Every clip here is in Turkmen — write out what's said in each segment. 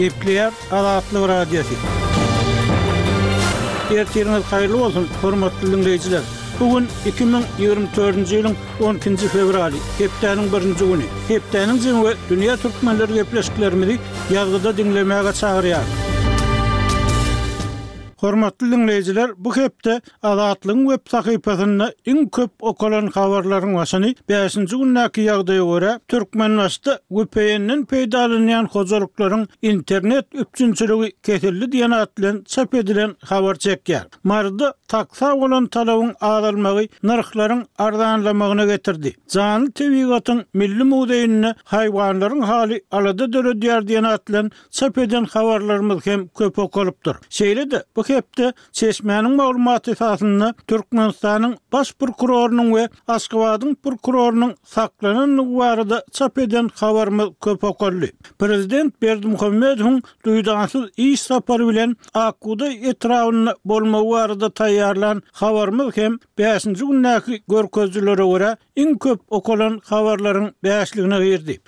Gepleýär Azatlyk Radiosy. Ertiriňiz haýyrly bolsun, hormatly diňleýjiler! Bu gün iki müň ýigrimi dördünji ýylyň on ikinji fewraly, hepdäniň birinji güni. Hepdäniň jyny we dünýä türkmenleri gepleşiklerimizi ýazgyda diňlemäge çagyrýar. Hormatly diňleýjiler, bu hepde Azatlygyň web sahypasynda iň köp okalan habarlaryň başyny bäşinji gündäki ýagdaýa görä, Türkmenbaşyda VPN-den peýdalanýan hojalyklaryň internet üpjünçiligi kesildi diýen at bilen çap edilen habar çekýär. Maryda taksa bolan talabyň azalmagy nyrhlaryň arzanlamagyna getirdi. Janly tebigatyň milli muzeýinde haýwanlaryň haly alada döredýär diýen at bilen çap eden habarlarymyz hem köp okalypdyr. Şeýle-de bu hepde Çeşmäniň maglumaty esasynda, Türkmenistanyň Baş prokurorynyň we Aşgabadyň prokurorynyň saklanandygy barada çap eden habarymyz köp okaldy. Prezident Berdimuhamedowyň duýdansyz iş sapary bilen Akbugdaý etrabynda bolmagy barada taýýarlan habarymyz hem bäşinji gündäki görkezijilere görä Iň köp okalan habarlaryň bäşligine girdi.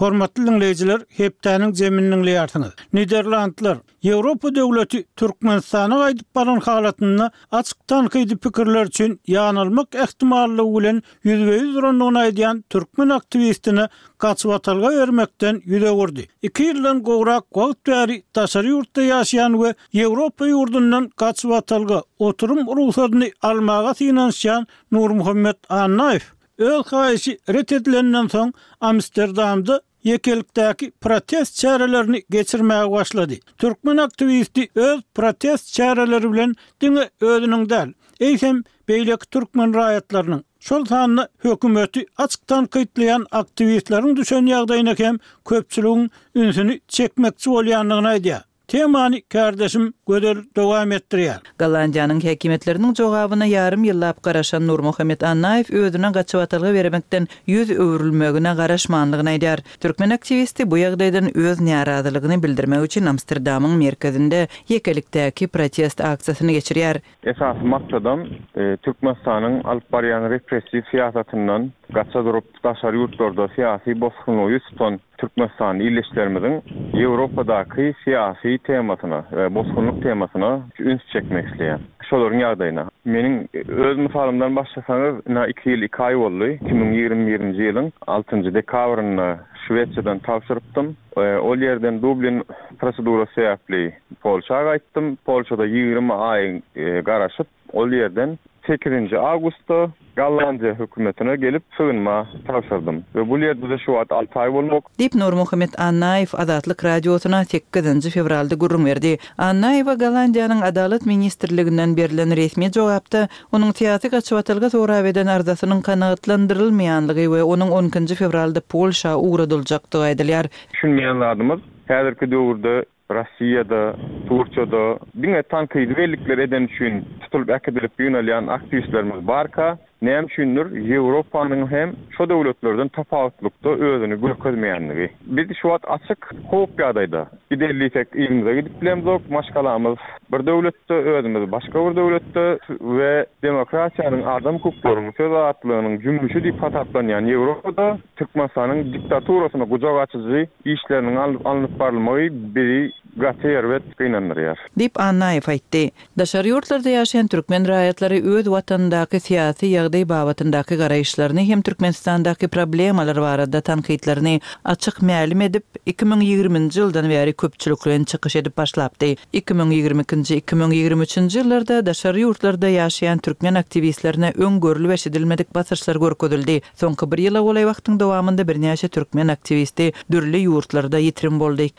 Hormatly diňleýjiler, hepdäniň jemini diňleýärsiňiz. Niderlandlar, Ýewropa döwleti Türkmenistana gaýdyp baran halatynda açyk tankydy pikirler üçin ýanylmak ähtimallygy bilen ýüzbe-ýüz durandygyny aýdýan türkmen aktiwistine gaçybatalga bermekden ýüz öwürdi. Iki ýyldan gowrak wagt bäri daşary ýurtda ýaşaýan we Ýewropa ýurdundan gaçybatalga oturym rugsadyny almaga synanyşýan Nurmuhammet Annaýew öz haýyşy ret edilenden soň Amsterdamda ýekelikdäki protest çärelerini geçirmäge başlady. Türkmen aktiwisti öz protest çäreleri bilen diňe özüniň däl, eýsem, beýleki türkmen raýatlarynyň, şol sanda hökümeti açyk tankytlaýan aktiwistleriň düşen ýagdaýyna hem köpçüligiň ünsüni çekmekçi bolýandygyny aýdýar. Temany kärdeşim Gözel dowam etdirýär. Gollandiýanyň häkimiýetleriniň jogabyna ýarym ýyllap garaşan Nurmuhammet Annaýew özüne gaçybatalga beremekden ýüz öwrülmegine garaşmanlygyny aýdýar. Türkmen aktiwisti bu ýagdaýdan öz närazylygyny bildirmek üçin Amsterdamyň merkezinde ýekelikdäki protest aksiýasyny geçirýär. Esasy maksadam Türkmenistanyň alyp barýan repressiw syýasatyndan gaça durup, daşary ýurtlarda syýasy bosgunlygy ýüz tutan Türkmenistanly ildeşlerimiziň Ýewropadaky syýasy temasyna we bosgunlyk temasyna üns çekmek isleýär. Şolaryň ýagdaýyna, meniň öz mysalymdan başlasaňyz, ynha iki ýyl iki aý boldy, iki müň ýigrimi birinji ýylyň altynjy dekabrynda Şwesiýadan tabşyrypdym. Ol ýerden Dublin prosedurasy sebäpli Polşa gaýtdym. Polşada ýigrimi aý garaşyp, Ol ýerden sekizinji awgustda Gollandiýa hökümetine gelip sygynma tabşyrdym we bul ýerde-de şu wagt alty aý bolmak. Diýip, Nurmuhammet Annaýew Azatlyk Radiosyna sekizinji fewralda gürrüň berdi. Annaýewe Gollandiýanyň Adalat ministrliginden berlen resmi jogapda onuň syýasy gaçybatalga sorap eden arzasynyň kanagatlandyrylmaýanlygy we onuň on ikinji fewralda Polşa ugradyljakdygy aýdylýar. Düşünmeýän zadymyz, häzirki döwürde Russiýada, Turkiýada diňe tankydy bellikler edeni üçin tutulyp äkidilip ýygnalýan aktiwistlerimiz barka, näme üçindir Ýewropanyň hem şo döwletlerden tapawutlykda özüni görkezmeýänligi. Biz şu wagt açyk howp ýagdaýda. Gider diýsek yzymyza gidip bilemzok, maşgalamyz bir döwletde, özümiz başga bir döwletde we demokratiýanyň, adam hukuklaryň, söz azatlygynyň jümmüşi diýip hasaplanýan Ýewropada Türkmenistanyň diktaturasyna gujak açyjy işleriniň alnyp barylmagy bizi gaty erbet gynandyrýar. Diýip, Annaýew aýtdy. Daşary ýurtlarda ýaşaýan türkmen raýatlary öz watanyndaky syýasy ýagdaý babatyndaky garaýyşlaryny hem Türkmenistandaky problemalar barada tankytlaryny açyk mälim edip, iki müň ýigriminji ýyldan bäri köpçülikleýin çykyş edip başlapdy. Iki müň ýigrimi ikinji, iki müň ýigrimi üçünji ýyllarda daşary ýurtlarda ýaşaýan türkmen aktiwistlerine öň görlüp-eşidilmedik basyşlar görkezildi, Soňky bir ýyla golaý wagtyň dowamynda birnäçe türkmen aktiwisti dürli ýurtlarda ýitirim boldy.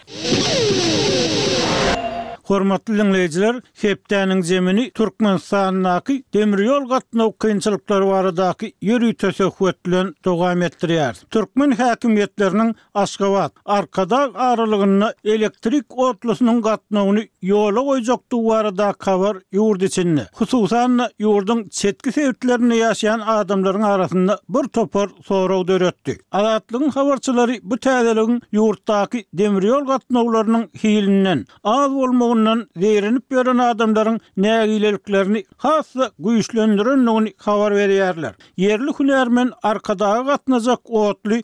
Hormatly diňleýjiler, hepdäniň zemini Türkmenistandaky demir ýol gatnaw kynçylyklary baradaky ýörite söhbet bilen dowam etdirýäris. Türkmen häkimiýetleriniň Aşgabat, Arkadag aralygynda elektrik otlusynyň gatnawyny ýola goýjakdygy baradaky habar ýurt içinde, hususan-da, ýurduň çetki sebitlerinde ýaşaýan adamlaryň arasynda bir topar sorag döretdi. Azatlygyň habarçylary bu täzeligiň ýurtdaky demir ýol gatnawlarynyň hilinden, az bolmagyndan zeýrenip ýören adamlaryň nägileliklerini has-da güýçlendirendigini habar berýärler. Ýerli hünärmen Arkadaga gatnajak otly